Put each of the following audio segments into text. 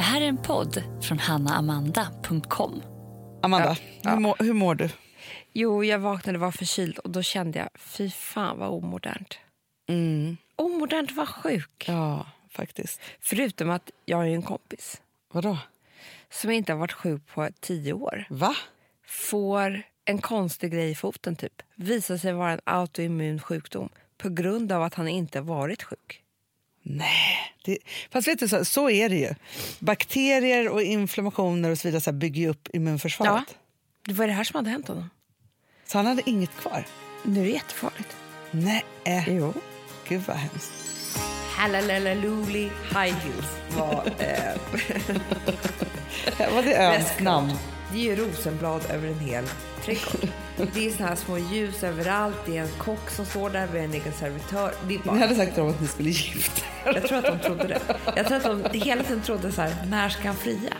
Det här är en podd från hannaamanda.com. Amanda, Hur, mår, hur mår du? Jo, jag vaknade och var förkyld och då kände jag, fy fan vad omodernt. Mm. Omodernt var sjuk. Ja, faktiskt. Förutom att jag ju en kompis Vadå? som inte har varit sjuk på tio år. Va? Får en konstig grej i foten typ. Visar sig vara en autoimmun sjukdom på grund av att han inte varit sjuk. Nej. Det, fast vet du, så, så är det ju. Bakterier och inflammationer och så vidare så här, bygger ju upp immunförsvaret. Ja. Det var det här som hade hänt honom. Så han hade inget kvar? Nu är det jättefarligt. Nej. Jo. Gud vad hemskt. Hallalallaluli high heels var... Eh, Var det öns namn? Det är ju rosenblad över en hel trädgård. Det är såna här små ljus överallt. Det är en kock som står där med en egen servitör. Det är Ni bara, hade sagt till dem att ni skulle gifta er. jag tror att de trodde det. Jag tror att de hela tiden trodde så här, när ska han fria?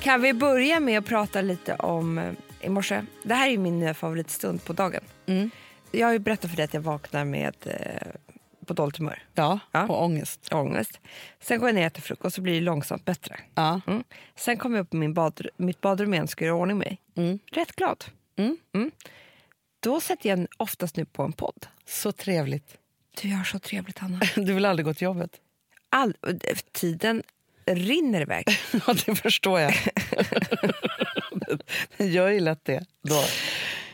Kan vi börja med att prata lite om eh, i morse? Det här är min nya favoritstund på dagen. Jag har ju berättat för dig att jag vaknar med eh, på dåligt humör. Ja, Ja. och ångest. Ångest. Sen går jag ner och äter frukost och så blir det långsamt bättre. Ja. Mm. Sen kommer jag upp i min badr- mitt badrum igen och ska göra ordning mig. Mm. Rätt glad. Mm. Då sätter jag oftast nu på en podd. Så trevligt. Du har så trevligt, Hanna. Du vill aldrig gå till jobbet? All, tiden rinner iväg. Ja, det förstår jag. Den gör ju lätt det. Då.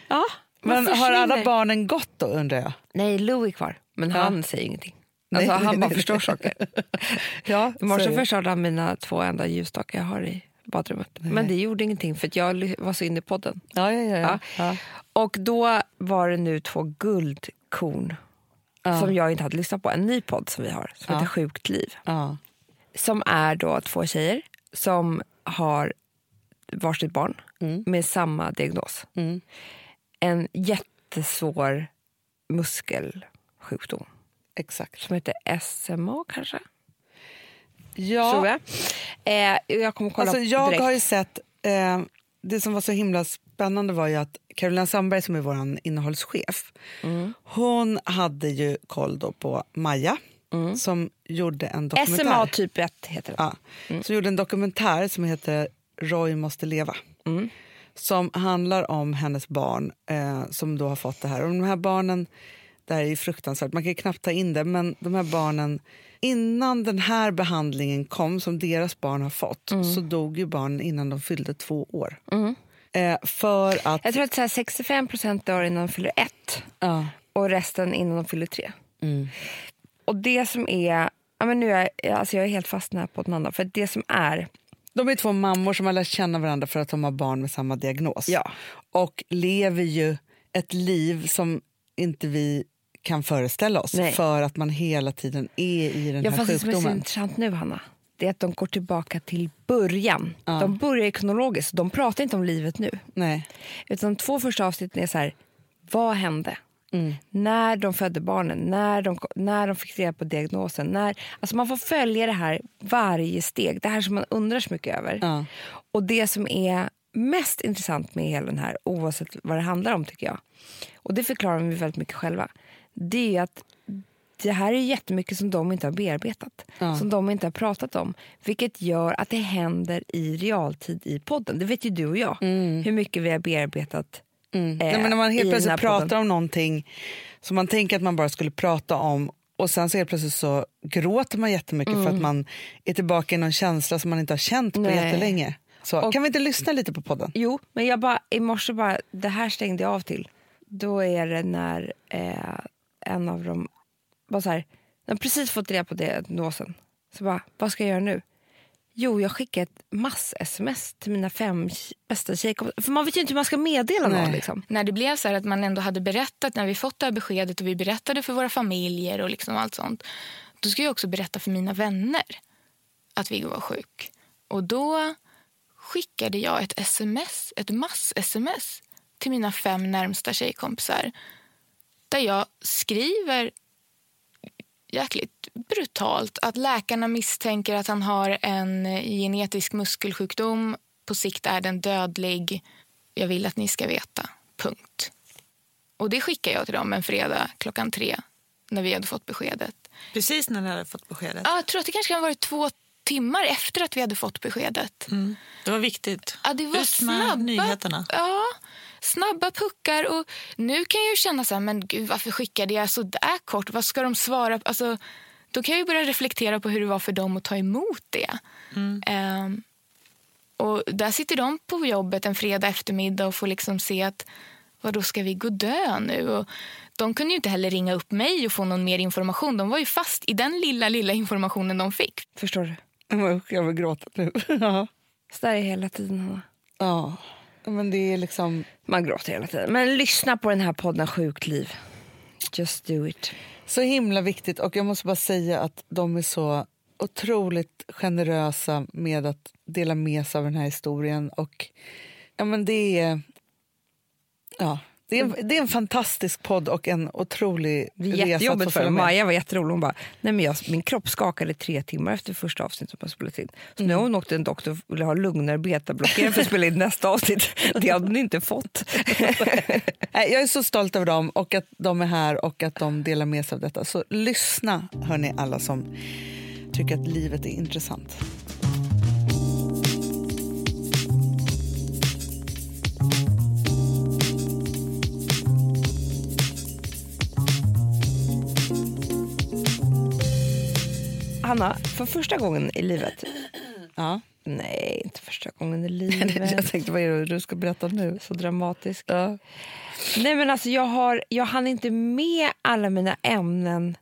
Ja, Men har alla barnen gått då, undrar jag? Nej, Lou är kvar, men Ja. han säger ingenting. Nej, Alltså, nej, han bara nej, förstår nej. saker. Ja, I morse förstörde han mina två enda ljusstakar jag har i badrummet. Men det gjorde ingenting för att jag var så inne i podden. Ja, ja, ja. ja. Och då var det nu två guldkorn som jag inte hade lyssnat på. En ny podd som vi har som Ja. heter Sjukt liv. Som är då två tjejer som har varsitt barn med samma diagnos. Mm. En jättesvår muskelsjukdom Exakt. som heter SMA kanske? Ja, Tror jag. Eh, jag kommer kolla alltså, jag direkt. har ju sett... Eh, det som var så himla spännande var ju att Carolina Sandberg, som är vår innehållschef Mm. hon hade ju koll på Maja, som gjorde en dokumentär. SMA typ 1 heter det. Ja, som gjorde en dokumentär som heter Roy måste leva. Mm. Som handlar om hennes barn eh, som då har fått det här. Och de här barnen, det här är ju fruktansvärt, man kan knappt ta in det, men de här barnen, innan den här behandlingen kom som deras barn har fått, Mm. så dog ju barnen innan de fyllde två år. Eh, för att... Jag tror att så här 65 procent dör innan de fyller ett Ja, och resten innan de fyller tre. mm, Och det som är... Ja, men nu är jag, alltså jag är helt fast på den andra. För det som är... de är två mammor som har lärt känna varandra för att de har barn med samma diagnos. Ja. och lever ju ett liv som inte vi kan föreställa oss Nej. för att man hela tiden är i den Ja, här fast det som är så sjukdomen. intressant nu, Hanna, det är att de går tillbaka till början. Ja. De börjar kronologiskt. De pratar inte om livet nu. Nej. Utan de två första avsnitten är så här, vad hände? Mm. När de födde barnen, när de, när de fick reda på diagnosen. När, alltså man får följa det här varje steg. Det här som man undrar så mycket över. Ja. Och det som är mest intressant med hela den här, oavsett vad det handlar om tycker jag, och det förklarar de väldigt mycket själva, det är att det här är jättemycket som de inte har bearbetat, Ja. som de inte har pratat om, vilket gör att det händer i realtid i podden. Det vet ju du och jag, hur mycket vi har bearbetat Mm. eh, Nej, men när man helt plötsligt pratar podden. om någonting som man tänker att man bara skulle prata om och sen så helt plötsligt så gråter man jättemycket för att man är tillbaka i någon känsla som man inte har känt på Mm. Nej. jättelänge. Så, Och- kan vi inte lyssna lite på podden? Jo, men jag bara, i morse bara, det här stängde jag av till. Då är det när eh, en av dem bara så här, de har precis fått reda på diagnosen. Så bara, vad ska jag göra nu? Jo, jag skickar ett mass-sms till mina fem bästa tjejkompisar. För man vet ju inte hur man ska meddela någon. Nej. Liksom. när det blev så här att man ändå hade berättat när vi fått det här beskedet och vi berättade för våra familjer och liksom allt sånt. Då ska jag också berätta för mina vänner att Viggo var sjuk. Och då skickade jag ett sms, ett mass-sms till mina fem närmsta tjejkompisar där jag skriver jäkligt brutalt att läkarna misstänker att han har en genetisk muskelsjukdom. På sikt är den dödlig. Jag vill att ni ska veta. Punkt. Och det skickar jag till dem en fredag klockan tre när vi hade fått beskedet. Precis när ni hade fått beskedet. Ja, jag tror att det kanske kan ha varit två, timmar efter att vi hade fått beskedet. Det var viktigt. Ja, det var Ut med snabba, nyheterna. Ja, snabba puckar. Och nu kan jag ju känna så här, men gud, varför skickade jag så där kort? Vad ska de svara? Alltså, då kan jag ju börja reflektera på hur det var för dem att ta emot det. Ehm, och där sitter de på jobbet en fredag eftermiddag och får liksom se att vad då ska vi gå dö nu? Och de kunde ju inte heller ringa upp mig och få någon mer information. De var ju fast i den lilla, lilla informationen de fick. Förstår du? Jag vill gråta nu. ja. Så där är hela tiden, Hanna. ja, men det är liksom... Man gråter hela tiden. Men lyssna på den här podden Sjukt liv. Just do it. Så himla viktigt. Och jag måste bara säga att de är så otroligt generösa med att dela med sig av den här historien. Och ja, men det är... Ja, det är, en, det är en fantastisk podd och en otrolig resa att för. Maja var jätterolig. Hon bara, nej men jag, min kropp skakade tre timmar efter första avsnittet som jag spelat in. Så nu har hon åkt till en doktor och ville ha lugnare betablockerare för att spela in nästa avsnitt. Det hade hon inte fått. Jag är så stolt över dem och att de är här och att de delar med sig av detta. Så lyssna, hörni, alla som tycker att livet är intressant. Hanna, för första gången i livet. Ja. Nej, inte första gången i livet. Jag tänkte, vad är det du ska berätta nu? Så dramatisk. Ja. Nej men alltså jag, har, jag hann inte med alla mina ämnen.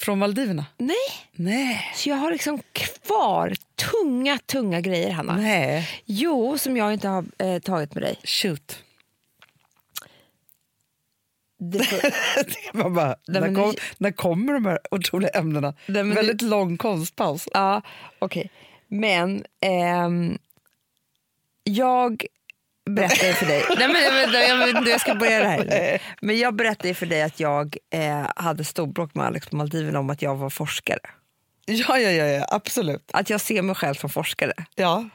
Från Maldiverna? Nej. Nej. Så jag har liksom kvar tunga, tunga grejer Hanna. Nej. Jo, som jag inte har eh, tagit med dig. Shoot. Var bara, Nej, när, kom, när kommer de här otroliga ämnena? Nej, Väldigt lång konstpaus. ja, okej. Men ehm, jag berättade för dig... Nej, men, vänta, jag, jag ska börja det här. Men jag berättade för dig att jag eh, hade storbråk med Alex på Maldiverna om att jag var forskare. Ja, ja, ja, ja absolut. Att jag ser mig själv som forskare. Ja.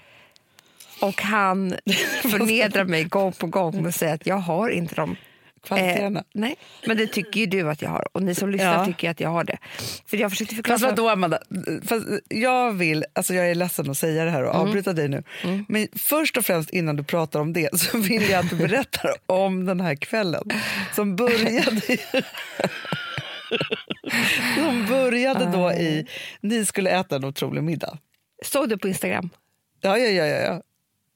Och han förnedrar mig gång på gång med att säga att jag har inte de Kvaliteterna. Eh, nej, men det tycker ju du att jag har. Och ni som lyssnar Ja. tycker att jag har det. För jag försökte förklara... Fast vadå, Amanda? Fast jag vill, alltså jag är ledsen att säga det här och avbryta dig nu. Men först och främst innan du pratar om det så vill jag att du berättar om den här kvällen som började som började då i, ni skulle äta en otrolig middag. Såg du på Instagram? Ja, ja, ja, ja.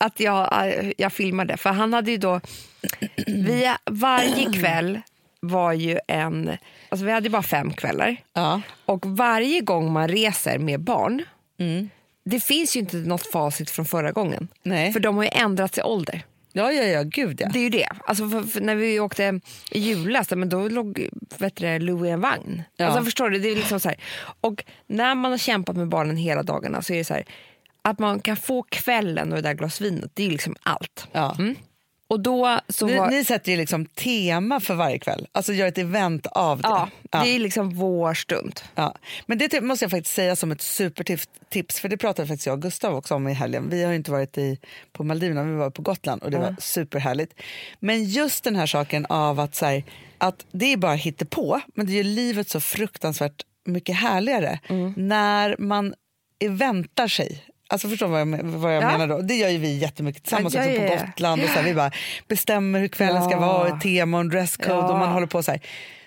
Att jag, eh, jag filmade. För han hade ju då... Vi, varje kväll var ju en... Alltså vi hade ju bara fem kvällar. ja. Och varje gång man reser med barn... Mm. Det finns ju inte något facit från förra gången. Nej. För de har ju ändrat sig ålder. Ja, ja, ja, gud ja. Det är ju det. Alltså för, för när vi åkte i julas, men då låg vet du, Louis i en vagn. Ja. Alltså förstår du? Det är liksom så här. Och när man har kämpat med barnen hela dagarna så är det så här, att man kan få kvällen och det där glas vinet, det är liksom allt. ja. Och då så Ni, var, ni sätter ju liksom tema för varje kväll, alltså gör ett event av det. ja, Ja. det är liksom vår stund. Ja. Men det typ måste jag faktiskt säga som ett supertips, tips, för det pratade faktiskt jag och Gustav också om i helgen. Vi har ju inte varit i, på Maldiverna, vi var på Gotland och det var superhärligt. Men just den här saken av att, så här, att det är bara på men det gör livet så fruktansvärt mycket härligare Mm. när man väntar sig. Alltså förstår vad jag, vad jag Ja. menar då? Det gör ju vi jättemycket tillsammans Ja, också på. Gotland. Och så här, vi bara bestämmer hur kvällen ska vara, tema och dresscode och man håller på så här.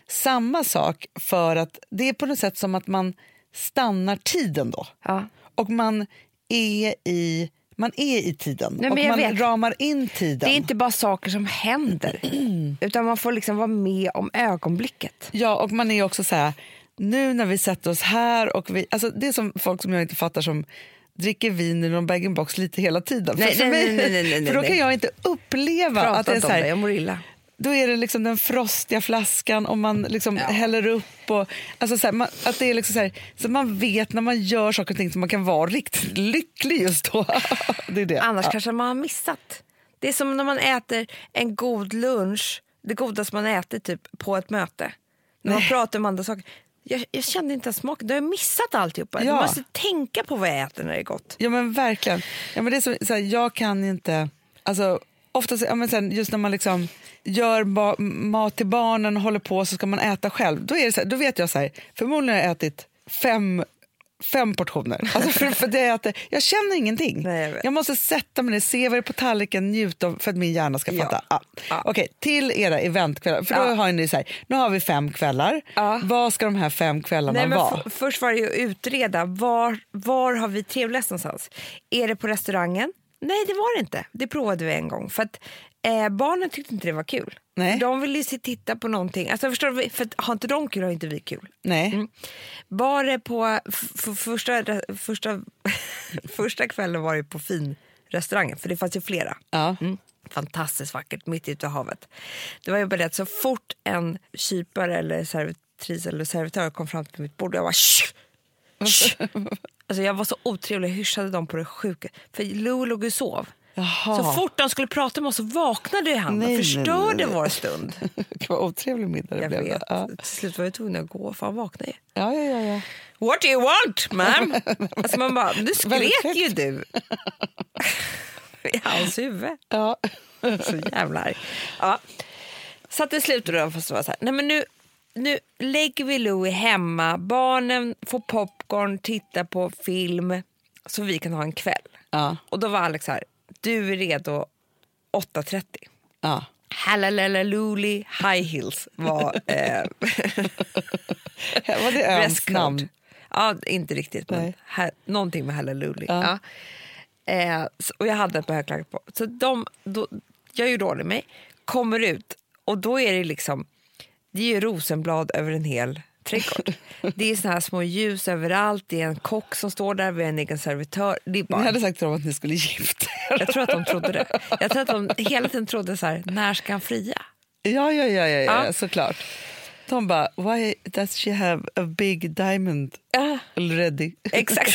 Samma sak för att det är på något sätt som att man stannar tiden då. Och man är i, man är i tiden Nej, och man vet. ramar in tiden. Det är inte bara saker som händer, utan man får liksom vara med om ögonblicket. Ja, och man är också så här, nu när vi sätter oss här och vi, alltså det är som folk som jag inte fattar som dricker vin ur någon bag-in-box lite hela tiden. Nej, för, nej, mig, nej, nej, nej, för då kan jag inte uppleva Prata att det är så om det, här, jag mår illa. då är det liksom den frostiga flaskan och man liksom häller upp. Och, alltså så här, man, att det är liksom så, här, så man vet när man gör saker och ting så man kan vara riktigt lycklig just då. det är det. Annars Ja. kanske man har missat. Det är som när man äter en god lunch, det godaste man äter typ på ett möte. När man pratar om andra saker. Jag, jag kände inte ens smaken, då har jag missat alltihopa. Ja. Du måste tänka på vad jag äter när det är gott. Ja men verkligen. Ja, men det är så, så här, jag kan inte... Alltså, ofta, så- ja, men sen, just när man liksom gör ba- mat till barnen och håller på så ska man äta själv. Då, är det så här, då vet jag så här, förmodligen har jag ätit fem fem portioner. Alltså för, för det är att jag känner ingenting. Nej, jag vet. måste sätta mig ner, se vad det är på tallriken, njuta för att min hjärna ska fatta. Ja. Ja. Okej, till era eventkvällar. För då Ja. har ni så här, nu har vi fem kvällar. Ja. Vad ska de här fem kvällarna Nej, men vara? först var det ju att utreda var, var har vi trevligast någonstans. Är det på restaurangen? Nej, det var det inte. Det provade vi en gång. För att eh, Barnen tyckte inte det var kul. Nej. De ville ju se, titta på någonting. Alltså, förstår du? För har inte de kul har inte vi kul. Nej. Mm. Var det på första, första, första kvällen var det på finrestaurangen, för det fanns ju flera. Ja. Mm. Fantastiskt vackert, mitt ute i havet. Det var ju bara det att så fort en kypare eller servitris eller servitör kom fram till mitt bord, jag Shh! Shh! Alltså jag var så otrevlig, jag hyschade dem på det sjuka. För Lou låg och sov. Jaha. Så fort de skulle prata med oss så vaknade han Nej, och förstörde nej, nej. vår stund. Det var otrevlig middag det Jag blev. vet. Ja. Till slut var jag tvungen att gå för han vaknade ju. Ja, ja, ja, ja. What do you want, ma'am? alltså man bara, nu skrek ju du. I hans huvud. ja. Så jävla arg. Ja. Så att det slutade då, fast var så här, nej men nu, nu lägger vi Louie hemma, barnen får popcorn, titta på film, så vi kan ha en kväll. Ja. Och då var Alex så här, du är redo 8.30. ja. Halalaluli High Heels var eh, Var det öns namn? Ja, inte riktigt, men ha, någonting med Hallelujah. Ja. Ja. Eh, och jag hade ett par högklackar på. Så de, då, jag gjorde ordning mig, kommer ut och då är det liksom, det är ju rosenblad över en hel trädgård. det är såna här små ljus överallt, det är en kock som står där, vi har en egen servitör. Det är Ni bara, hade sagt till dem att ni skulle gifta er. jag tror att de trodde det. Jag tror att de hela tiden trodde så här, när ska han fria? Ja, ja, ja, ja, ja, Ja. såklart. De bara, why does she have a big diamond already? Exakt.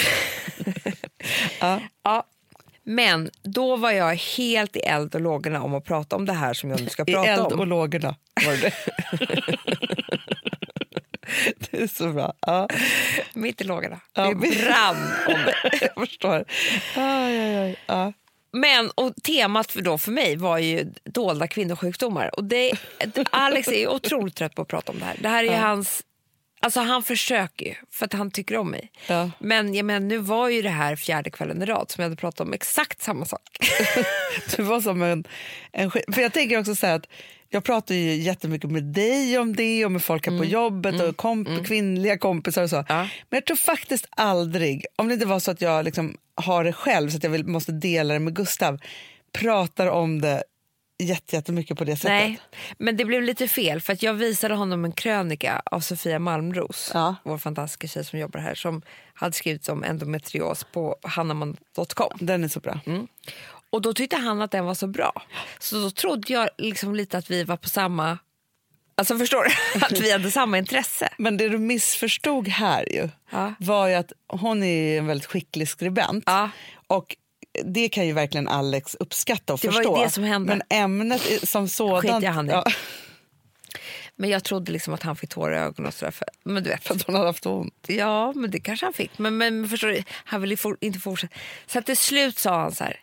Ja. ja. Men då var jag helt i eld och lågorna om att prata om det här som jag nu ska I prata eld om. och lågorna var det. det är så bra. Ja, Mitt i lågorna. Ja, det brann om det. jag förstår. Aj, aj, aj. Ja. Men och temat för, då för mig var ju dolda kvinnosjukdomar. Och det, Alex är otroligt trött på att prata om det här. Det här är ju hans... Alltså han försöker ju, för att han tycker om mig. Ja. Men jag menar, nu var ju det här fjärde kvällen i rad som jag hade pratat om exakt samma sak. Du var som en, en För jag tänker också så att jag pratar ju jättemycket med dig om det och med folk här på jobbet och komp- kvinnliga kompisar och så. Mm. Ja. Men jag tror faktiskt aldrig, om det inte var så att jag liksom har det själv så att jag vill, måste dela det med Gustav, pratar om det jätte- jättemycket på det sättet. Nej, men det blev lite fel för att jag visade honom en krönika av Sofia Malmros, Ja. vår fantastiska tjej som jobbar här, som hade skrivit om endometrios på hannaman.com. Den är så bra. Mm. Och då tyckte han att den var så bra. Så då trodde jag liksom lite att vi var på samma... Alltså förstår du? Att vi hade samma intresse. Men det du missförstod här ju, Ja. var ju att hon är en väldigt skicklig skribent. Ja. Och det kan ju verkligen Alex uppskatta och Det var förstå. det som hände. Men ämnet som sådant... Skiter han i. Ja, Men jag trodde liksom att han fick tårar i ögonen och sådär. För, men du vet. för att hon hade haft ont. Ja, men det kanske han fick. Men, men förstår du, han ville for, inte fortsätta. Så till slut sa han så här.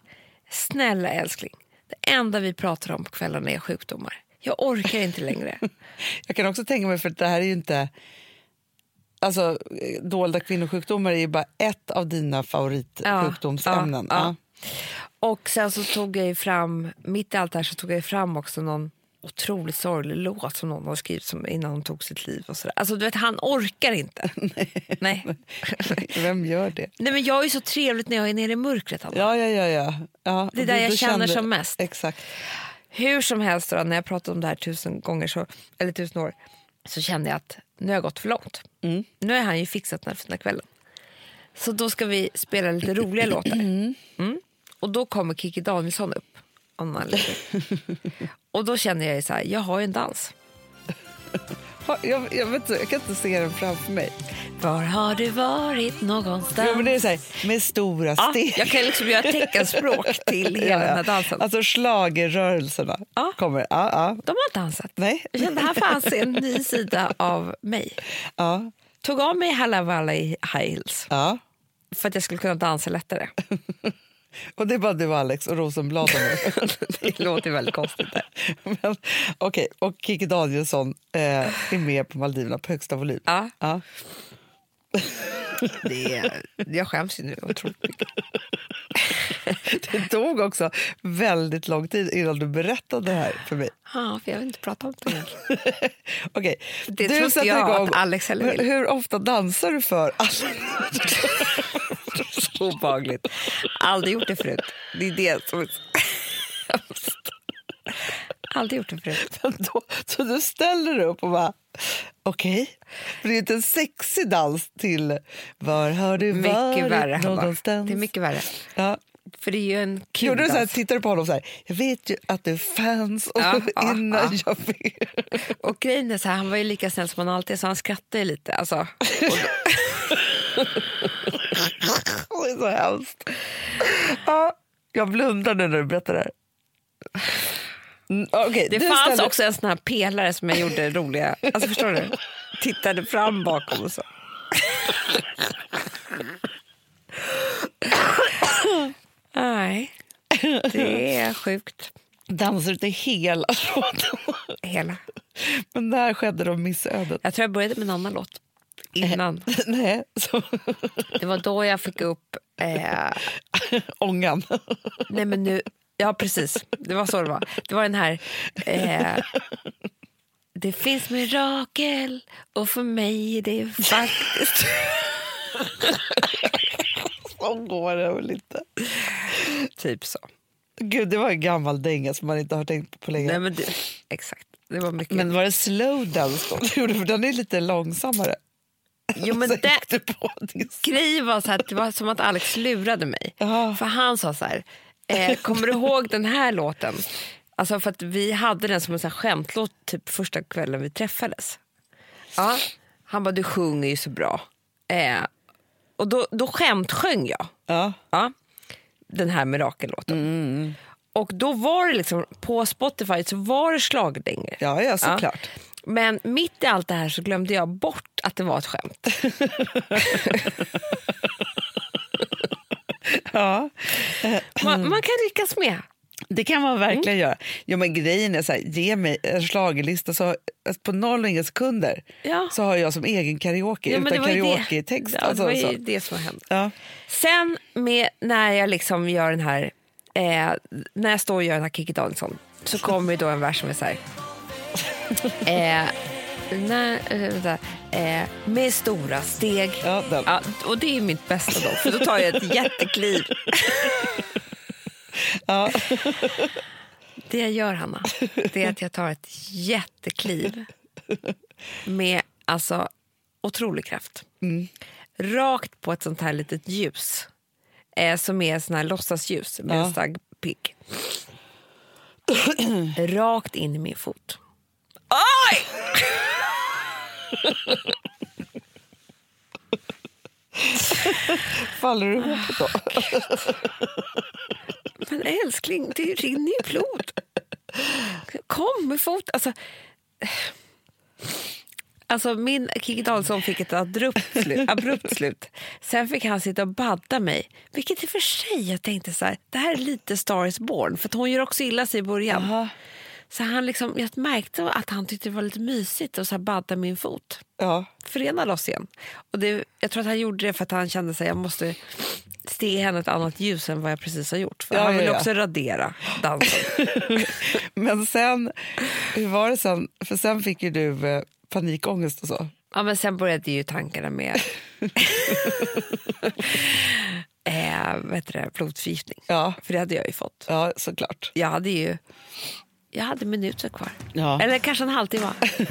Snälla älskling, det enda vi pratar om på kvällarna är sjukdomar. Jag orkar inte längre. Jag kan också tänka mig, för det här är ju inte... Alltså, dolda kvinnosjukdomar är ju bara ett av dina favoritsjukdomsämnen. Ja, ja. Och sen så tog jag ju fram, mitt i allt det här så tog jag fram också någon otroligt sorglig låt som någon har skrivit som innan hon tog sitt liv. och så där. Alltså du vet, han orkar inte. Nej. Vem gör det? Nej men jag är så trevligt när jag är nere i mörkret. Anna. Ja, ja, ja. ja. ja Det är du- där jag du känner kände- som mest. Exakt. Hur som helst, då, när jag pratat om det här tusen gånger, så, eller tusen år, så kände jag att nu har jag gått för långt. Mm. Nu har han ju fixat den här fina kvällen. Så då ska vi spela lite roliga låtar. Mm. Och då kommer Kiki Danielsson upp. Någon anledning. Och då känner jag så här, jag har ju en dans. Jag, jag, vet, inte, jag kan inte se den framför mig. Var har du varit någonstans? Jo, men det är så här, med stora ja, steg. jag kan liksom göra teckenspråk till hela Ja, den ja. här dansen. Alltså schlagerrörelserna Ja. kommer. Ja, ja, De har dansat. Nej. Jag kände, här fanns en ny sida av mig. ja, Tog av mig Halla Valla i high heels ja. för att jag skulle kunna dansa lättare. Och det är bara du Alex och Rosenblad nu. Det låter väldigt konstigt. Där. Men, Okej, och Kikki Danielsson eh, är med på Maldiverna på högsta volym. Ja. Ja. Det är, jag skäms ju nu otroligt mycket. Det tog också väldigt lång tid innan du berättade det här för mig. Ja, för jag vill inte prata om det. Okej, Det du sätter jag igång. att Alex heller vill. Hur, ofta dansar du för? Alltså, Så obehagligt. Aldrig gjort det förut. Det är det som är hemskt. Aldrig gjort det förut. då, så du ställer dig upp och bara, okej. För det är inte en sexig dans till Var har du Mycket varit värre. Någonstans? Det är mycket värre. Ja. För det är ju en kul Gjorde du så här, tittar du på honom så här, jag vet ju att du fanns och Ja, innan ja. jag vet. Och grejen är så här, han var ju lika snäll som han alltid så han skrattade lite. Alltså, Det är så hemskt. Ja, jag nu när du berättar det här. Mm, okej, det fanns ställer- också en sån här pelare som jag gjorde roliga... Alltså förstår du? Tittade fram bakom och så. Nej, det är sjukt. dansar du till hela låten. Hela. Men där skedde de missödet. Jag tror jag började med en annan låt. Innan. Nej, så Det var då jag fick upp... Eh, ångan. nej men nu, ja, precis. Det var så det var. Det var den här... Eh, det finns mirakel och för mig är det faktiskt... Så går det väl inte. typ så. Gud, det var en gammal dänga som man inte har tänkt på på länge. Nej, men det, exakt. Det var mycket. Men var det slow dance då? För den är lite långsammare. Jo, men det, grejen var så här, att det var som att Alex lurade mig. Ja. För han sa så här, eh, kommer du ihåg den här låten? Alltså för att vi hade den som en sån här skämtlåt typ första kvällen vi träffades. Ja. Han bara, du sjunger ju så bra. Eh, och då, då skämtsjöng jag. Ja. Ja, den här mirakellåten. Och då var det liksom, på Spotify så var det schlagerdängor. Ja, ja, såklart. Men mitt i allt det här så glömde jag bort att det var ett skämt. Ja. Man, man kan ryckas med. Det kan man verkligen göra. Ja, men grejen är så här, ge mig en schlagerlista så alltså på noll och inga sekunder Ja. så har jag som egen karaoke Ja, utan det det. karaoke-text. Ja, det alltså, var ju så. det som hände. Ja. Sen med, när jag liksom gör den här, eh, när jag står och gör den här Kikki Danielsson så kommer då en vers som är så här. Eh, när, eh, vänta, eh, med stora steg. Ja. Ja, och det är mitt bästa då, för då tar jag ett jättekliv. Ja. Det jag gör, Hanna, det är att jag tar ett jättekliv med alltså otrolig kraft. Rakt på ett sånt här litet ljus eh, som är sån här låtsasljus med Ja. en stark pigg. Rakt in i min fot. Oj! Faller du ihop då? Men älskling, det rinner ju blod. Kom med fot. Alltså, alltså min Kikki Danielsson fick ett abrupt slut, abrupt slut. Sen fick han sitta och badda mig. Vilket i och för sig jag tänkte så här, det här är lite Star is born. För hon gör också illa sig i början. Aha. Så han liksom, jag märkte att han tyckte det var lite mysigt att så här badda min fot. Ja. Förena oss igen. Och det, jag tror att han gjorde det för att han kände sig jag måste se henne ett annat ljus än vad jag precis har gjort. För Ja, han ja, vill ja. också radera dansen. Men sen, hur var det sen? För sen fick ju du eh, panikångest och så. Ja, men sen började ju tankarna med eh, heter det, blodförgiftning. Ja, För det hade jag ju fått. ja såklart. Jag hade ju jag hade minuter kvar. Ja. Eller kanske en halvtimme.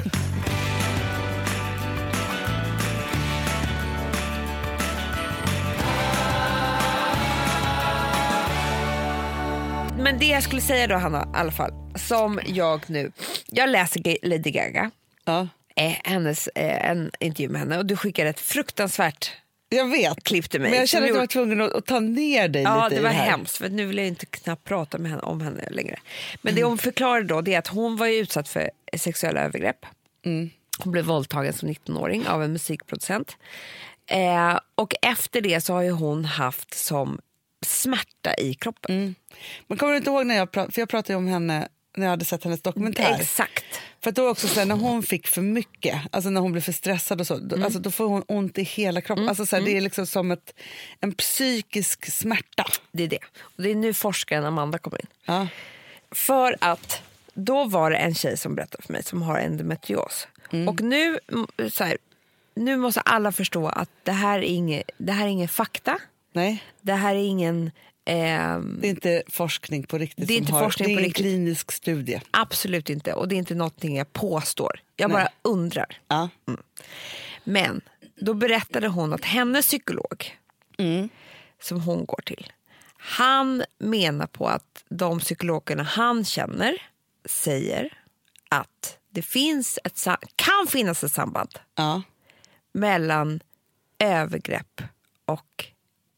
Men det jag skulle säga då, Hanna, i alla fall, som jag nu... Jag läser Lady Gaga, Ja. eh, hennes, eh, en intervju med henne och du skickade ett fruktansvärt Jag vet. klipp till mig. Men jag känner som att jag var tvungen att, att ta ner dig Ja, lite det i var här. hemskt för nu vill jag inte knappt prata med henne, om henne längre. Men det hon förklarade då det är att hon var ju utsatt för sexuella övergrepp. Hon blev våldtagen som 19-åring av en musikproducent. Eh, och efter det så har hon haft som smärta i kroppen. Men kommer du inte ihåg när jag pratade, för jag pratade om henne när jag hade sett hennes dokumentär. Exakt. För då också så här, när hon fick för mycket, alltså när hon blev för stressad och så, då, alltså då får hon ont i hela kroppen. Alltså så här, Det är liksom som ett, en psykisk smärta. Det är det. Och det är nu forskaren Amanda kommer in. Ja. För att då var det en tjej som berättade för mig som har endometrios. Och nu, mm, så här, nu måste alla förstå att det här är inget, det här är ingen fakta. Nej, Det här är ingen... ehm, det är inte forskning på riktigt. Det är inte har, forskning det är riktigt. klinisk studie. absolut inte. Och det är inte någonting jag påstår. Jag bara Nej. undrar. Ja. Men då berättade hon att hennes psykolog, Mm. som hon går till, han menar på att de psykologerna han känner säger att det finns ett, kan finnas ett samband Ja. mellan övergrepp och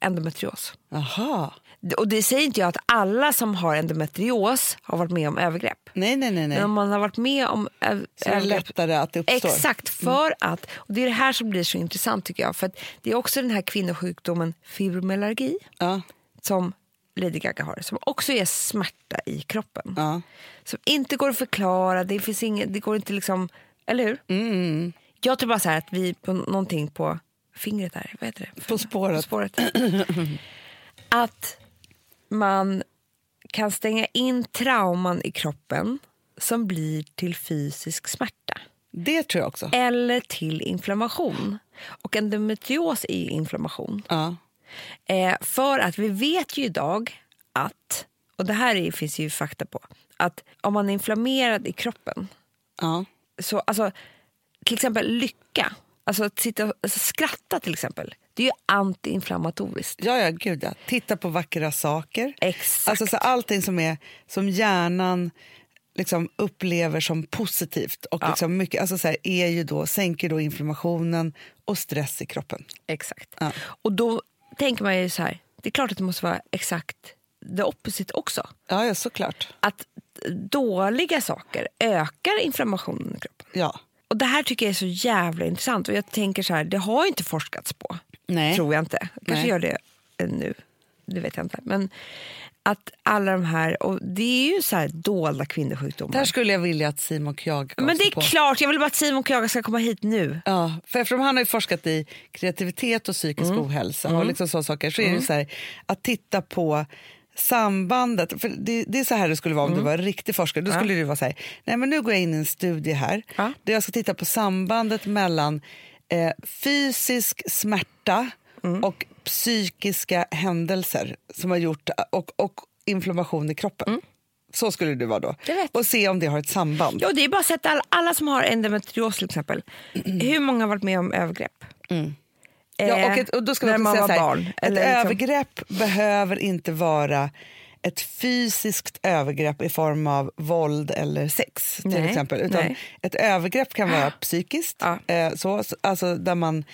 endometrios. Jaha. Och det säger inte jag att alla som har endometrios har varit med om övergrepp. Nej, nej, nej. nej. Men om man har varit med om ö- Så är det övergrepp lättare att det uppstår. Exakt, för att, och det är det här som blir så intressant tycker jag. För att det är också den här kvinnosjukdomen fibromyalgi Ja. som Lady Gaga har, som också är smärta i kroppen. Ja. Som inte går att förklara, det finns inget, det går inte liksom, eller hur? Mm. Jag tror bara så att vi på någonting på fingret där, vad heter det? På spåret. På spåret. att man kan stänga in trauman i kroppen som blir till fysisk smärta Det tror jag också. eller till inflammation. Och endometrios är ju inflammation. Ja. Eh, för att vi vet ju idag att, och det här är, finns ju fakta på, att om man är inflammerad i kroppen, Ja. så alltså till exempel lycka, alltså att sitta alltså, skratta till exempel, det är ju antiinflammatoriskt. Ja, ja, gud ja. Titta på vackra saker. Exakt. Alltså så allting som, är, som hjärnan liksom upplever som positivt och liksom mycket, alltså så här, är ju då, sänker då inflammationen och stress i kroppen. Exakt. Ja. Och då tänker man ju så här, det är klart att det måste vara exakt det opposite också. Ja, ja såklart. Att dåliga saker ökar inflammationen i kroppen. Ja. Och Det här tycker jag är så jävla intressant. Och jag tänker så här, Det har inte forskats på. Nej. Tror jag inte. Kanske Nej. gör det eh, nu. Det vet jag inte. Men att alla de här... Och Det är ju så här dolda kvinnosjukdomar. Där skulle jag vilja att Simon Kjag Men det är på. klart, jag vill bara att Simon Kjaga ska komma hit nu. Ja, för eftersom han har ju forskat i kreativitet och psykisk Mm. ohälsa och liksom sådana saker så är det så här, att titta på sambandet. För det, det är så här det skulle vara om du var riktig forskare. Då skulle det vara så här, nej men nu går jag in i en studie här Ja. där jag ska titta på sambandet mellan eh, fysisk smärta och psykiska händelser som har gjort och, och inflammation i kroppen. Så skulle det vara då. Och se om det har ett samband. Ja, det är bara att sätta alla, alla som har endometrios till exempel. Hur många har varit med om övergrepp? Ja, och, ett, och då ska när man säga var så här, barn. Ett liksom- övergrepp behöver inte vara ett fysiskt övergrepp i form av våld eller sex. till Nej, exempel. Utan nej. Ett övergrepp kan vara psykiskt, Ja. eh, så, så- alltså där man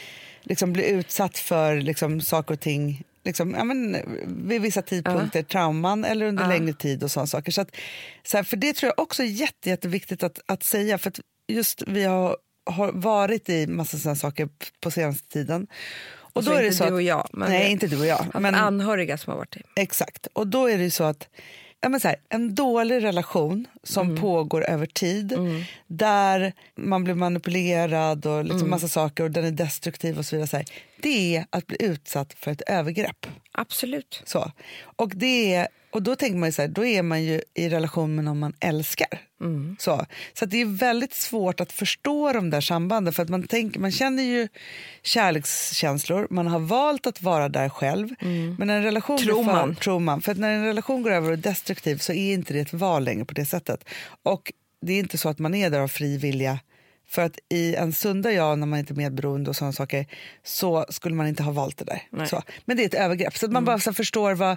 liksom blir utsatt för liksom, saker och ting liksom, ja, men, vid vissa tidpunkter, trauman eller under längre tid och sådana saker. Så att, så här, för det tror jag också är jätte, jätteviktigt att, att säga. För att just vi har, har varit i massa sådana saker på senaste tiden. Och Alltså då är det inte så du att, och jag, nej, inte du och jag. Men anhöriga som har varit det. Exakt. Och då är det så att ja, men så här, en dålig relation som Mm. pågår över tid där man blir manipulerad och liksom Mm. massa saker och den är destruktiv och så vidare. Så här, det är att bli utsatt för ett övergrepp. Absolut. Så. Och, det är, och då tänker man ju så här, då är man ju i relation med någon man älskar. Så, så att det är väldigt svårt att förstå de där sambanden för att man, tänker, man känner ju kärlekskänslor, man har valt att vara där själv. Men när en relation Tror för, man. tror man. För att när en relation går över och är destruktiv så är inte det ett val längre på det sättet. Och det är inte så att man är där av fri vilja. För att i en sunda jag, när man inte är medberoende och sådana saker, så skulle man inte ha valt det där. Så. Men det är ett övergrepp. Så att man bara så förstår vad,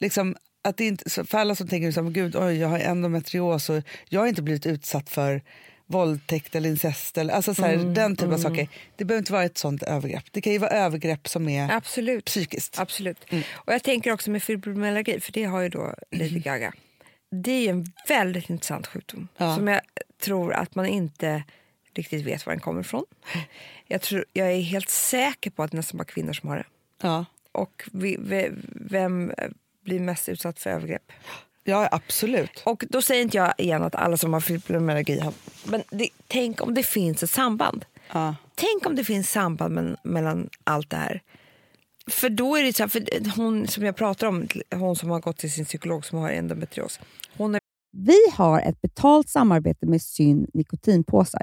liksom, att det inte, för alla som tänker så här, "Men gud, oj, jag har endometrios och jag har inte blivit utsatt för våldtäkt eller incest eller alltså så här, den typen av saker. Det behöver inte vara ett sånt övergrepp. Det kan ju vara övergrepp som är Absolut. psykiskt. Absolut. Och jag tänker också med fibromyalgi, för det har ju då Lady Gaga. Det är ju en väldigt intressant sjukdom Ja. som jag tror att man inte riktigt vet var den kommer ifrån. Jag, tror, jag är helt säker på att det nästan bara kvinnor som har det. Ja. Och vi, vi, vem blir mest utsatt för övergrepp? Ja, absolut. Och då säger inte jag igen att alla som har fibromyalgi har... Men det, tänk om det finns ett samband. Ja. Tänk om det finns samband men, mellan allt det här. För då är det så här, för hon som jag pratar om, hon som har gått till sin psykolog som har endometrios. Hon är Vi har ett betalt samarbete med Syn nikotinpåsar.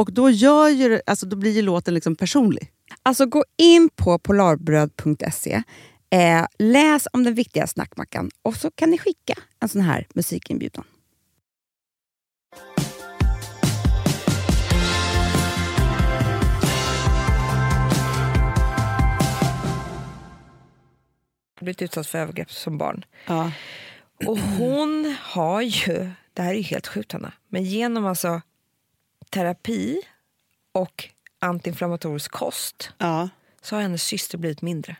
Och då, gör ju, alltså, då blir ju låten liksom personlig. Alltså gå in på polarbröd.se, eh, läs om den viktiga snackmackan och så kan ni skicka en sån här musikinbjudan. blivit utsatt för övergrepp som barn. Ja. Och hon har ju, det här är ju helt sjukt Hanna, men genom alltså terapi och antiinflammatorisk kost Ja, så har hennes syster blivit mindre.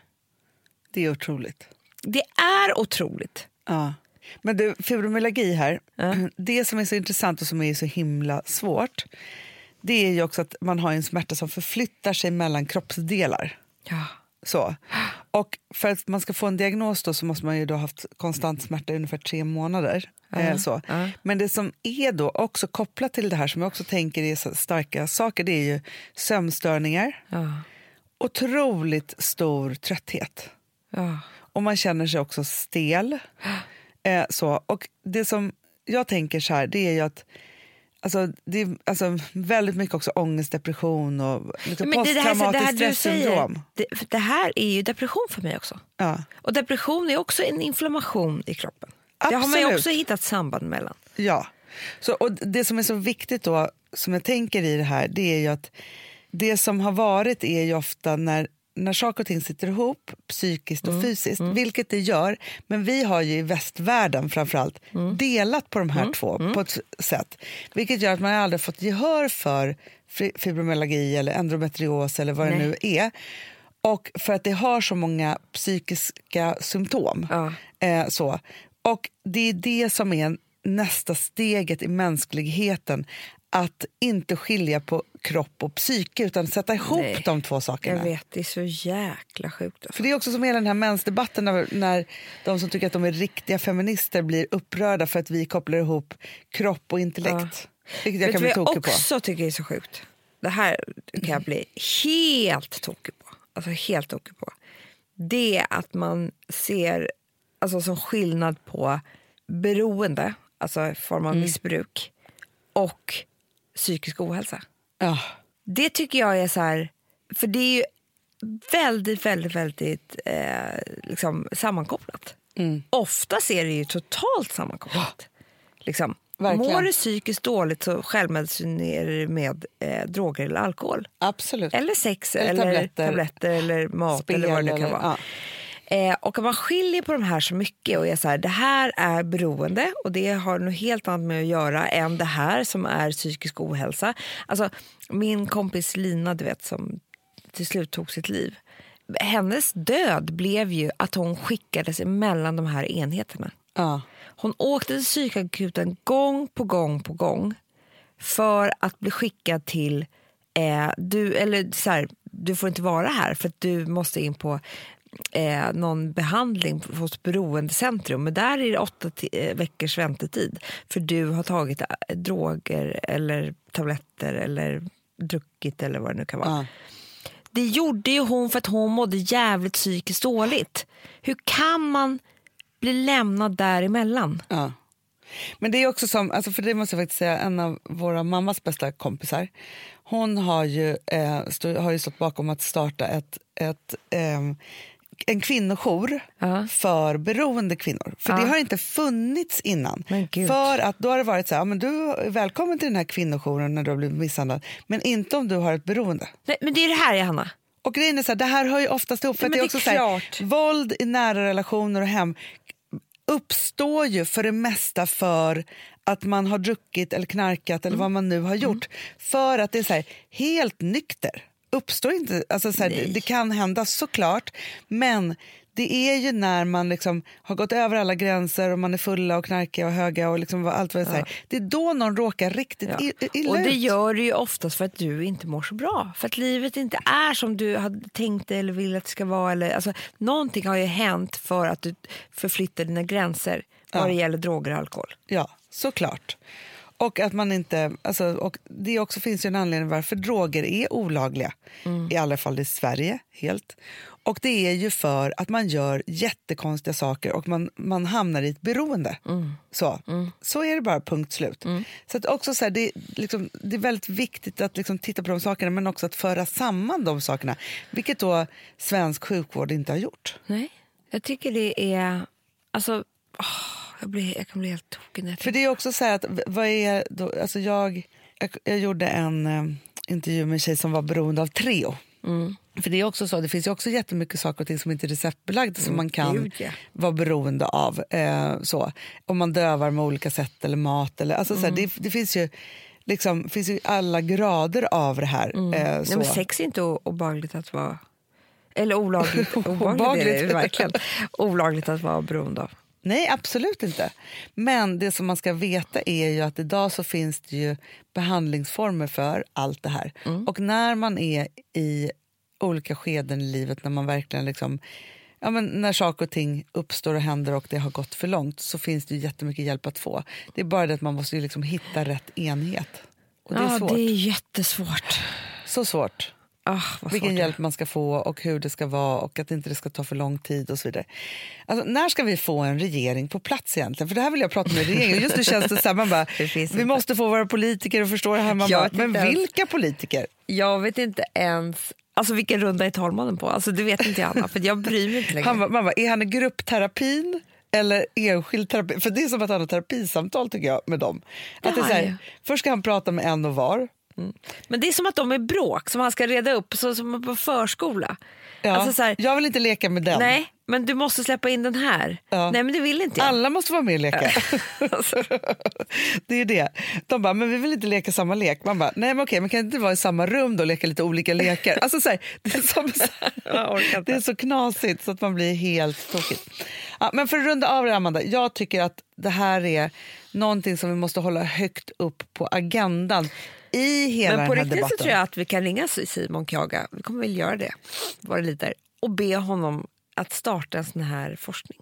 det är otroligt. Det är otroligt. Ja. Men du, fibromyalgi här, Ja. det som är så intressant och som är så himla svårt det är ju också att man har en smärta som förflyttar sig mellan kroppsdelar. Ja. Så. Och för att man ska få en diagnos då så måste man ju då ha haft konstant smärta i ungefär tre månader. Eh, så. ja. Men det som är då också kopplat till det här som jag också tänker är starka saker det är ju sömnstörningar, Ja. otroligt stor trötthet och man känner sig också stel. Eh, så. Och det som jag tänker så här, det är ju att Alltså, det är alltså, väldigt mycket också ångest, depression och liksom här posttraumatiskt stressyndrom. det, det här är ju depression för mig också. Ja, Och depression är också en inflammation i kroppen. Det har man ju Absolut. också hittat samband mellan. ja. Så, och det som är så viktigt då, som jag tänker i det här, det är ju att det som har varit är ju ofta när när saker och ting sitter ihop, psykiskt och fysiskt, vilket det gör, men vi har ju i västvärlden framförallt delat på de här två på ett sätt, vilket gör att man aldrig fått gehör för fi- fibromyalgi eller endometrios eller vad det Nej. nu är. Och för att det har så många psykiska symptom. Ja. Eh, så. Och det är det som är nästa steget i mänskligheten. Att inte skilja på kropp och psyke utan sätta ihop Nej. de två sakerna. Jag vet, det är så jäkla sjukt. Alltså. För det är också som hela den här mensdebatten när, när de som tycker att de är riktiga feminister blir upprörda för att vi kopplar ihop kropp och intellekt. Vilket jag Vet kan bli jag tokig på. också tycker är så sjukt? Det här kan jag bli helt tokig på. Alltså helt tokig på. Det är att man ser alltså som skillnad på beroende, alltså i form Mm. av missbruk, och psykisk ohälsa. Ja. Det tycker jag är så här, för det är ju väldigt, väldigt, väldigt eh, liksom sammankopplat. Mm. Oftast är det ju totalt sammankopplat. Liksom. Verkligen. Mår du psykiskt dåligt så självmedicinerar du med eh, droger eller alkohol. Absolut. Eller sex, Eller eller, tabletter. tabletter. eller mat Spel eller vad det nu kan eller- vara. Eh, och man skiljer på de här så mycket och är så här, det här är beroende och det har något helt annat med att göra än det här som är psykisk ohälsa. Alltså, min kompis Lina, du vet, som till slut tog sitt liv. Hennes död blev ju att hon skickades emellan de här enheterna. Ja. Hon åkte till psykakuten gång på gång på gång för att bli skickad till... Eh, du, eller så här, du får inte vara här för att du måste in på eh, någon behandling hos beroendecentrum. Men där är det åtta eh, veckors väntetid för du har tagit eh, droger eller tabletter eller druckit eller vad det nu kan vara. Ja. Det gjorde ju hon för att hon mådde jävligt psykiskt dåligt. Hur kan man bli lämnad däremellan? Ja. Men det är också som, alltså för det måste jag faktiskt säga, en av våra mammas bästa kompisar, hon har ju, eh, stå, har ju stått bakom att starta ett, ett, ehm, en kvinnojour Ja. för beroende kvinnor. För Ja. det har inte funnits innan. För att då har det varit så här, ja, men du är välkommen till den här kvinnojouren när du har blivit misshandlad, men inte om du har ett beroende. Nej, men det är det här, Johanna. Och grejen är så här, det här hör ju oftast ihop. För Ja, att men det är det också är så här, klart. våld i nära relationer och hem uppstår ju för det mesta för att man har druckit eller knarkat eller vad man nu har gjort. För att det är så här, helt nykter. Uppstår inte, alltså så här, det, kan hända såklart, men det är ju när man liksom har gått över alla gränser och man är fulla och knarkiga och höga och liksom vad- allt vad det är. Det är då någon råkar riktigt Ja. illa Och det gör du ju oftast för att du inte mår så bra. För att livet inte är som du hade tänkt dig eller vill att det ska vara. Eller, alltså, någonting har ju hänt för att du förflyttar dina gränser vad Ja. det gäller droger och alkohol. Ja, såklart. Och att man inte, alltså, och det också finns ju en anledning varför droger är olagliga, i alla fall i Sverige helt. Och det är ju för att man gör jättekonstiga saker och man, man hamnar i ett beroende. Så. så är det bara, punkt slut. Så att också så här, det, är liksom, det är väldigt viktigt att liksom titta på de sakerna men också att föra samman de sakerna, vilket då svensk sjukvård inte har gjort. Nej. Jag tycker det är... Alltså, åh, jag, blir, jag kan bli helt tokig när jag För det är också så att, vad är då, alltså jag, jag, jag gjorde en eh, intervju med en tjej som var beroende av Treo. För det är också så, det finns ju också jättemycket saker och ting som inte är receptbelagda som man kan gud, ja. vara beroende av. Eh, så. Om man dövar med olika sätt eller mat. Eller, alltså, så här, det, det finns ju liksom, finns ju alla grader av det här. Eh, Nej, så. men sex är inte obehagligt att vara... Eller olagligt. Obehagligt är det verkligen. Olagligt att vara beroende av. Nej, absolut inte. Men det som man ska veta är ju att idag så finns det ju behandlingsformer för allt det här. Och när man är i olika skeden i livet, när man verkligen liksom Ja, men när saker och ting uppstår och händer och det har gått för långt så finns det ju jättemycket hjälp att få. Det är bara det att man måste ju liksom hitta rätt enhet. Och det är ja, svårt. det är jättesvårt. Så svårt. Vad Vilken hjälp man ska få och hur det ska vara och att inte det ska ta för lång tid och så vidare. Alltså, när ska vi få en regering på plats egentligen? För det här vill jag prata med regeringen. Just nu känns det så här, man bara, vi inte. måste få våra politiker att förstå det här. Man bara, men ens. vilka politiker? Jag vet inte ens... Alltså vilken runda är talmannen på? Alltså det vet inte jag Anna, för jag bryr mig inte längre. Han man bara, är han i gruppterapin eller enskild terapi? För det är som att han har terapisamtal tycker jag med dem. Att det är här, först ska han prata med en och var. Men det är som att de är bråk som han ska reda upp, så som på förskola. Ja, Alltså så här, jag vill inte leka med den. Nej, men du måste släppa in den här. Ja. Nej, men det vill inte jag. Alla måste vara med och leka. Alltså, Det är det. De bara, men vi vill inte leka samma lek. Man bara, nej men okej, men kan inte vara i samma rum då och leka lite olika lekar? Alltså så här, det, är som, det är så knasigt så att man blir helt tokig. Ja, men för att runda av det Amanda, jag tycker att det här är någonting som vi måste hålla högt upp på agendan i hela men på den här riktigt så tror jag att vi kan ringa Simon Kjaga, vi kommer väl göra det, vad det lider, och be honom att starta en sån här forskning.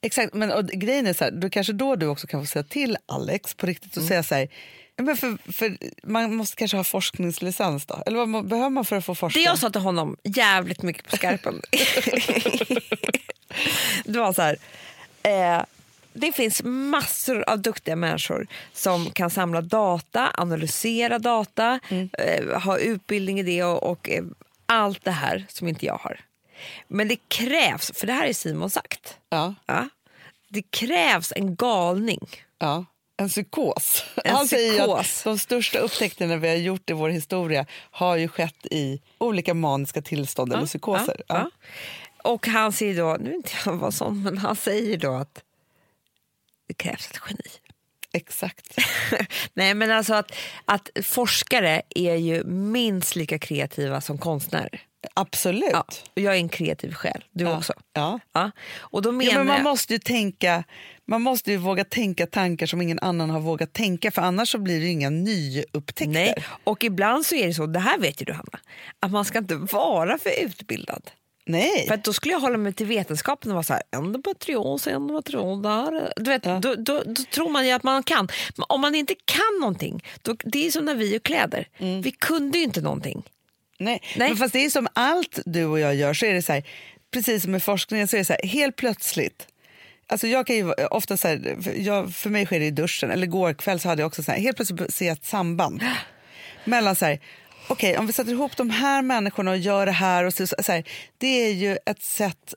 Exakt, men och grejen är så här, då kanske då du också kan få säga till Alex på riktigt och Mm. säga så här, men för, för man måste kanske ha forskningslicens då? Eller vad behöver man för att få forska? Det jag sa till honom jävligt mycket på skarpen. det var så här. Eh, det finns massor av duktiga människor som kan samla data, analysera data, eh, ha utbildning i det och, och eh, allt det här som inte jag har. Men det krävs, för det här är Simon sagt, Ja, ja, det krävs en galning. ja. En psykos. En Han säger ju att psykos. de största upptäckterna vi har gjort i vår historia har ju skett i olika maniska tillstånd eller psykoser. Ja, ja. Och han säger då, nu inte jag vad sånt, men han säger då att det krävs ett geni. Exakt. Nej men alltså att, att forskare är ju minst lika kreativa som konstnärer. Absolut. Ja, och jag är en kreativ själ, du Ja. också. Ja. Ja. Och då menar Ja, men man måste ju tänka, man måste ju våga tänka tankar som ingen annan har vågat tänka för annars så blir det inga nyupptäckter. Nej, och ibland så är det så, det här vet ju du Hanna, att man ska inte vara för utbildad. Nej. För att då skulle jag hålla mig till vetenskapen och vara så här, endometrios, endometrios, där. Du vet, Ja. då, då, då tror man ju att man kan. Men om man inte kan någonting, då, det är som när vi gör kläder. Vi kunde ju inte någonting. Nej. Nej. Men fast det är som allt du och jag gör så är det så här, precis som med forskningen så är det så här, helt plötsligt Alltså jag kan ju ofta så här, för, jag, för mig sker det i duschen, eller igår kväll så hade jag också så här, helt plötsligt se ett samband mellan så här, okej om vi sätter ihop de här människorna och gör det här, och så, så här, det är ju ett sätt,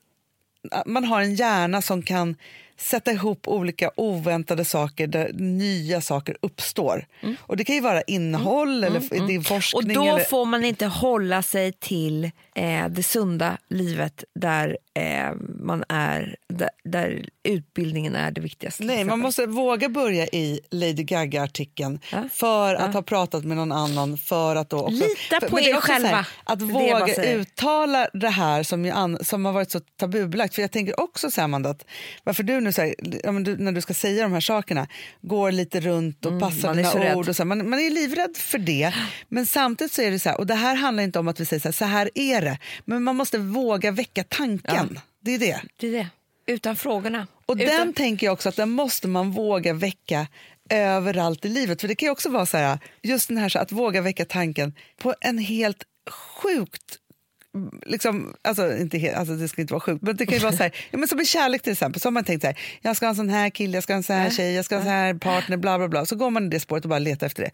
man har en hjärna som kan sätta ihop olika oväntade saker där nya saker uppstår. Och det kan ju vara innehåll eller f- din Och forskning. då eller, får man inte hålla sig till eh, det sunda livet där eh, man är, där, där utbildningen är det viktigaste. Nej, man måste våga börja i Lady Gaga-artikeln Ja. för att Ja. ha pratat med någon annan. För att då också, Lita för, på det är er så här, själva. Att Det det våga säger. uttala det här som, ju an, som har varit så tabubelagt. För jag tänker också så här, Amanda, att varför du nu så här, ja, du, när du ska säga de här sakerna går lite runt och passar Mm, är så dina ord. Och så här, man, man är livrädd för det. Men samtidigt så är det så här, och det här handlar inte om att vi säger så här, så här är det. Men man måste våga väcka tanken. Det är det. Det är det. Utan frågorna. Och Utan... den tänker jag också att den måste man våga väcka överallt i livet. För det kan ju också vara så här, just den här så att våga väcka tanken på en helt sjukt Liksom, alltså, inte helt, alltså det ska inte vara sjukt, men det kan ju vara så här, ja, men som i kärlek till exempel, så har man tänkt så här, jag ska ha en sån här kille, jag ska ha en sån här tjej, jag ska ha en sån här partner, bla bla bla. Så går man i det spåret och bara letar efter det.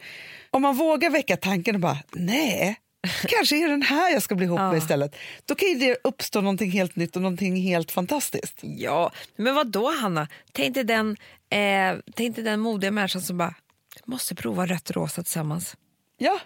Om man vågar väcka tanken och bara, nej, kanske är den här jag ska bli ihop med Ja. istället. Då kan det uppstå någonting helt nytt och någonting helt fantastiskt. Ja, men vad då Hanna? Tänk dig den, eh, tänk dig den modiga människan som bara måste prova rött rosa tillsammans. Ja.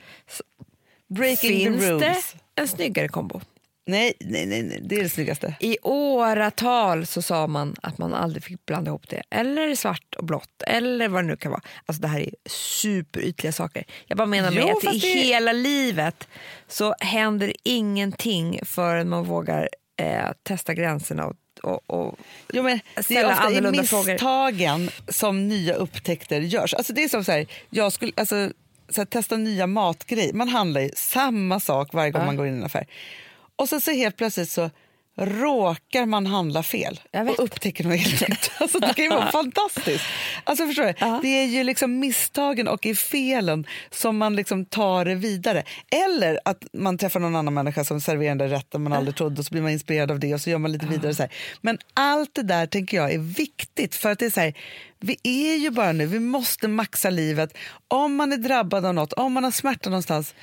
Breaking Finns the det rules. En snyggare kombo? Nej, nej, nej, nej, det är det snyggaste. I åratal så sa man att man aldrig fick blanda ihop det. Eller svart och blått, eller vad det nu kan vara. Alltså det här är superytliga saker. Jag bara menar med Jo, att i det- hela livet så händer ingenting förrän man vågar eh, testa gränserna och, och, och Jo, men det är ofta i annorlunda frågor. misstagen som nya upptäckter görs. Alltså det är som så här, jag skulle, alltså, så här, testa nya matgrejer. Man handlar ju samma sak varje gång Ja. man går in i en affär. Och så, så helt plötsligt så råkar man handla fel och upptäcker något helt nytt. Alltså, det kan ju vara fantastiskt. Alltså, förstår du? Det är ju liksom misstagen och i felen som man liksom tar det vidare. Eller att man träffar någon annan människa som serverar den där rätten man aldrig trodde och så blir man inspirerad av det och så gör man lite vidare. Så här. Men allt det där tänker jag är viktigt för att det är så här, vi är ju bara nu, vi måste maxa livet. Om man är drabbad av något, om man har smärta någonstans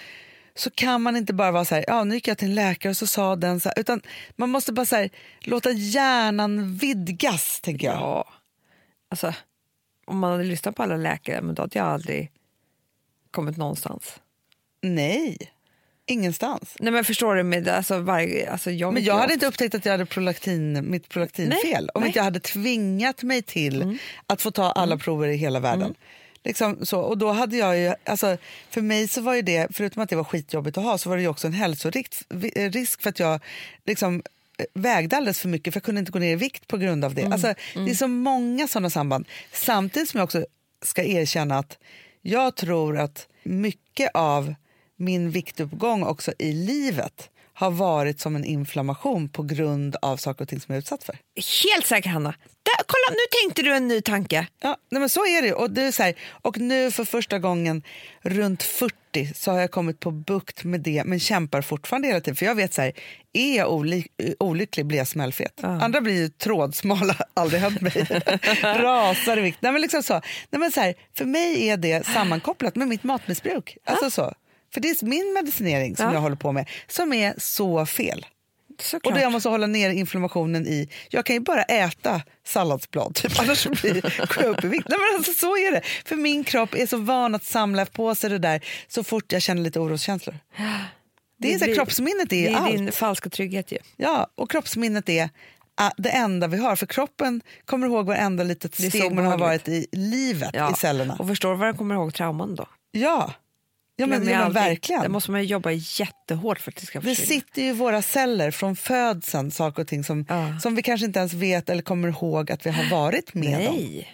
så kan man inte bara vara så här, ja nu gick jag till en läkare och så sa den så här, utan man måste bara så här, låta hjärnan vidgas tänker jag. Ja. Alltså, om man hade lyssnat på alla läkare, men då hade jag aldrig kommit någonstans. Nej, ingenstans. Nej men förstår du? Med, alltså, varje, alltså, jag Men jag hade inte upptäckt att jag hade prolaktin, mitt prolaktinfel Nej, om nej. inte jag hade tvingat mig till Mm. att få ta alla prover i hela världen. Liksom så, och då hade jag ju, alltså, för mig så var ju det, förutom att det var skitjobbigt att ha, så var det ju också en hälsorisk risk för att jag liksom eh, vägde alldeles för mycket för jag kunde inte gå ner i vikt på grund av det. Alltså, Det är så många sådana samband. Samtidigt som jag också ska erkänna att jag tror att mycket av min viktuppgång också i livet har varit som en inflammation på grund av saker och ting som jag är utsatt för. Helt säker Hanna. Där, kolla, nu tänkte du en ny tanke. Ja, nej men så är det. Och, det är så här, och nu för första gången runt 40 så har jag kommit på bukt med det men kämpar fortfarande hela tiden. För jag vet så här, är jag oly olycklig blir jag smällfet. Andra blir ju trådsmala, aldrig hänt mig. Rasar i vikt. Nej, men liksom så. Nej, men så här, för mig är det sammankopplat med mitt matmissbruk. Alltså så. För det är min medicinering som Ja. jag håller på med som är så fel. Såklart. Och då jag måste hålla ner inflammationen i... Jag kan ju bara äta salladsblad, typ, annars blir går jag upp i vikt. Nej, men alltså, så är det. För min kropp är så van att samla på sig det där så fort jag känner lite oroskänslor. Det är så här, kroppsminnet är det är allt. din falska trygghet ju. Ja, och kroppsminnet är ah, det enda vi har. För kroppen kommer ihåg varenda litet steg man har varit i livet, Ja. i cellerna. Och förstår du vad den kommer ihåg trauman då? Ja, ja men, men verkligen. Där måste man jobba jättehårt för att det ska Det försvinna. sitter ju i våra celler från födseln, saker och ting som, Ja. som vi kanske inte ens vet eller kommer ihåg att vi har varit med om. Nej.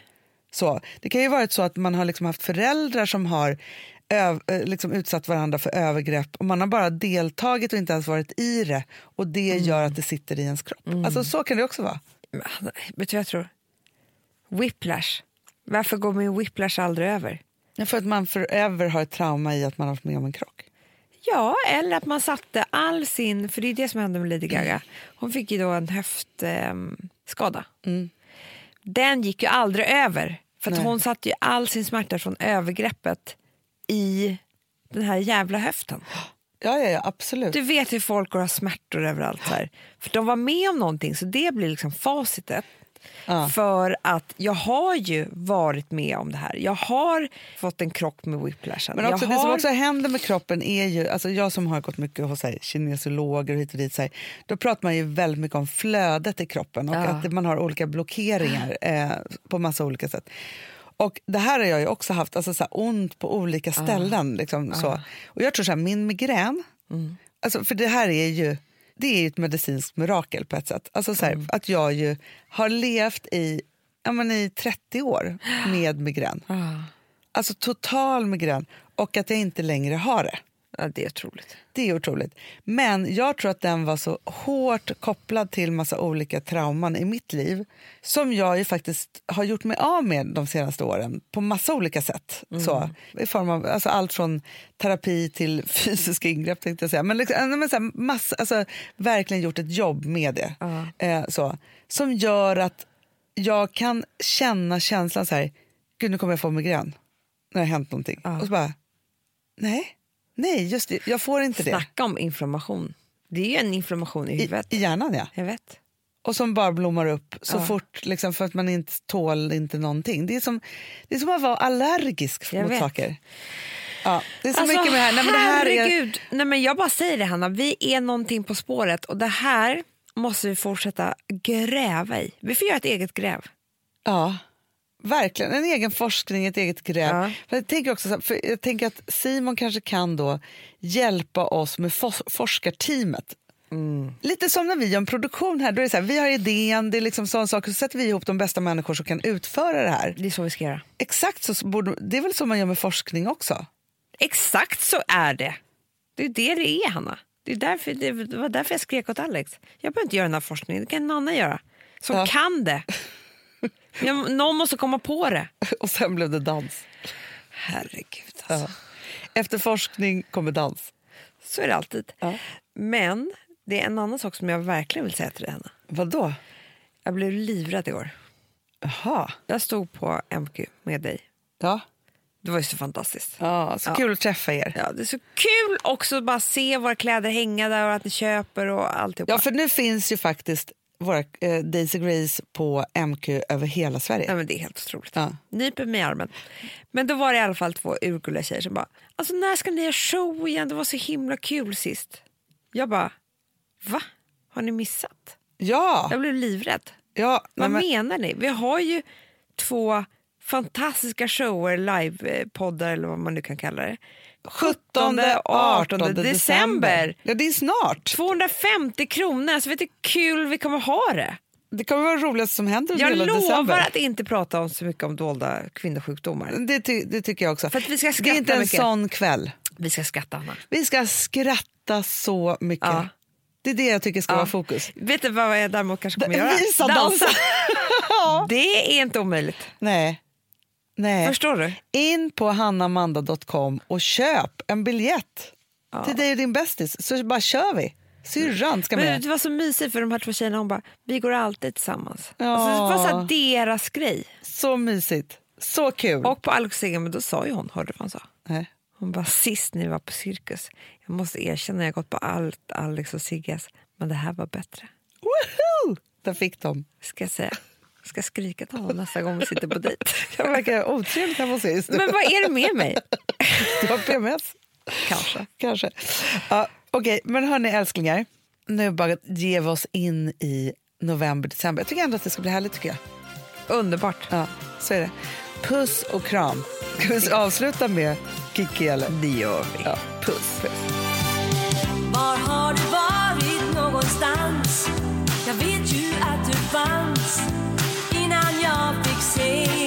Så, det kan ju varit så att man har liksom haft föräldrar som har öv, eh, liksom utsatt varandra för övergrepp och man har bara deltagit och inte ens varit i det och det Mm. gör att det sitter i ens kropp. Alltså så kan det också vara. Men, Vet du vad jag tror? Whiplash. Varför går min whiplash aldrig över? För att man forever har ett trauma i att man har varit med om en krock. Ja, eller att man satte all sin... För det är det som hände med Lady Gaga. Hon fick ju då en höftskada. Mm. Den gick ju aldrig över. För hon satte ju all sin smärta från övergreppet i den här jävla höften. Ja, ja, ja absolut. Du vet hur folk går har smärtor överallt. Här. För de var med om någonting, så det blir liksom facitet. Ja. För att jag har ju varit med om det här. Jag har fått en krock med whiplashen. Men också, jag det som har... också händer med kroppen är ju, alltså jag som har gått mycket hos här, kinesiologer och hit och dit, så här, då pratar man ju väldigt mycket om flödet i kroppen och Ja. att man har olika blockeringar eh, på massa olika sätt. Och det här har jag ju också haft, alltså så här, ont på olika ställen. Liksom, så. Och jag tror så här, min migrän, alltså, för det här är ju det är ju ett medicinskt mirakel på ett sätt. Alltså så här, Att jag ju har levt i, ja, men i 30 år med migrän. Ah, Alltså total migrän och att jag inte längre har det. Ja, det är otroligt. Det är otroligt. Men jag tror att den var så hårt kopplad till massa olika trauman i mitt liv som jag ju faktiskt har gjort mig av med de senaste åren på massa olika sätt. Så, I form av alltså allt från terapi till fysiska ingrepp tänkte jag säga. Men, liksom, men så här, massa, alltså, verkligen gjort ett jobb med det. Ja. Eh, så, som gör att jag kan känna känslan så här, gud nu kommer jag få migrän när det har hänt någonting. Ja. Och så bara, nej, nej just det, jag får inte det. Snacka om inflammation. Det är ju en inflammation i I, huvudet. I hjärnan ja. Jag vet. Och som bara blommar upp så Ja. fort liksom, för att man inte tål inte någonting. Det är som, det är som att vara allergisk Jag mot vet. saker. Ja, det är så Alltså, mycket med det här. Nej, men det här är, herregud. Nej, men jag bara säger det Hanna, vi är någonting på spåret och det här måste vi fortsätta gräva i. Vi får göra ett eget gräv. ja, verkligen. En egen forskning, ett eget gräv. Ja. Jag, tänker också, så här, för jag tänker att Simon kanske kan då hjälpa oss med fos- forskarteamet. Mm. Lite som när vi gör en produktion här. Då är det så här vi har idén, det är liksom sån sak, så sätter vi ihop de bästa människor som kan utföra det här. Det är så vi ska göra. Exakt så, borde, det är väl så man gör med forskning också? Exakt så är det. Det är det det är, Hanna. Det, är därför, det var därför jag skrek åt Alex. Jag behöver inte göra den här forskningen, det kan någon annan göra. Som Ja. kan det. Jag, någon måste komma på det. Och sen blev det dans. Herregud alltså. Ja. Efter forskning kommer dans. Så är det alltid. Ja. Men det är en annan sak som jag verkligen vill säga till dig, Hanna. Vad då? Jag blev livrädd igår. Jaha. Jag stod på MQ med dig. Ja. Det var ju så fantastiskt. ja, så Ja. kul att träffa er. Ja, det är så kul också att bara se våra kläder hänga där och att ni köper och alltihopa. Ja, för nu finns ju faktiskt våra eh, Daisy Grace på MQ över hela Sverige. Ja, men det är helt otroligt. Ja. Nyper mig i armen. Men då var det i alla fall två urgulliga tjejer som bara, alltså när ska ni göra show igen? Det var så himla kul sist. Jag bara, va? Har ni missat? Ja, Jag blev livrädd. ja Vad men, menar ni? Vi har ju två fantastiska shower, livepoddar eller vad man nu kan kalla det. 17 och 18 december. Ja, det är snart. 250 kronor, alltså vet du hur kul vi kommer ha det? Det kommer vara det roligaste som händer Jag hela lovar december. att inte prata om så mycket om dolda kvinnosjukdomar. Det, ty- det tycker jag också. För vi ska det är skratta inte en mycket. sån kväll. Vi ska skratta, Anna. Vi ska skratta så mycket. Ja. Det är det jag tycker ska Ja. vara fokus. Vet du vad jag däremot kanske kommer Da- göra? visa dansa. Det är inte omöjligt. Nej. Nej. Förstår du? In på hannamanda.com och köp en biljett Ja. till dig och din bästis. Så bara kör vi. Syrran ska Men med. det var så mysigt för de här två tjejerna. Hon bara, vi går alltid tillsammans. Ja. Alltså, det var så här deras grej. Så mysigt. Så kul. Och på Alex men då sa ju hon, hörde du vad hon sa? Nej. Hon bara, sist ni var på cirkus, jag måste erkänna, jag gått på allt Alex och Sigges, men det här var bättre. Woho! Där fick de. Ska jag säga. Ska skrika till honom nästa gång vi sitter på dejt? Jag verkar otrevligt hemma hos er just nu. Men vad är det med mig? Du har PMS. Kanske. Kanske. Ja, Okej, men hörni älsklingar. Nu bara ger vi oss in i november, december. Jag tycker ändå att det ska bli härligt. tycker jag. Underbart. Ja, så är det. Puss och kram. Ska vi avsluta med Kikki eller? Det gör vi. Ja, puss. puss. Var har du varit någonstans? Jag vet ju att du fanns jag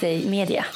dig Media.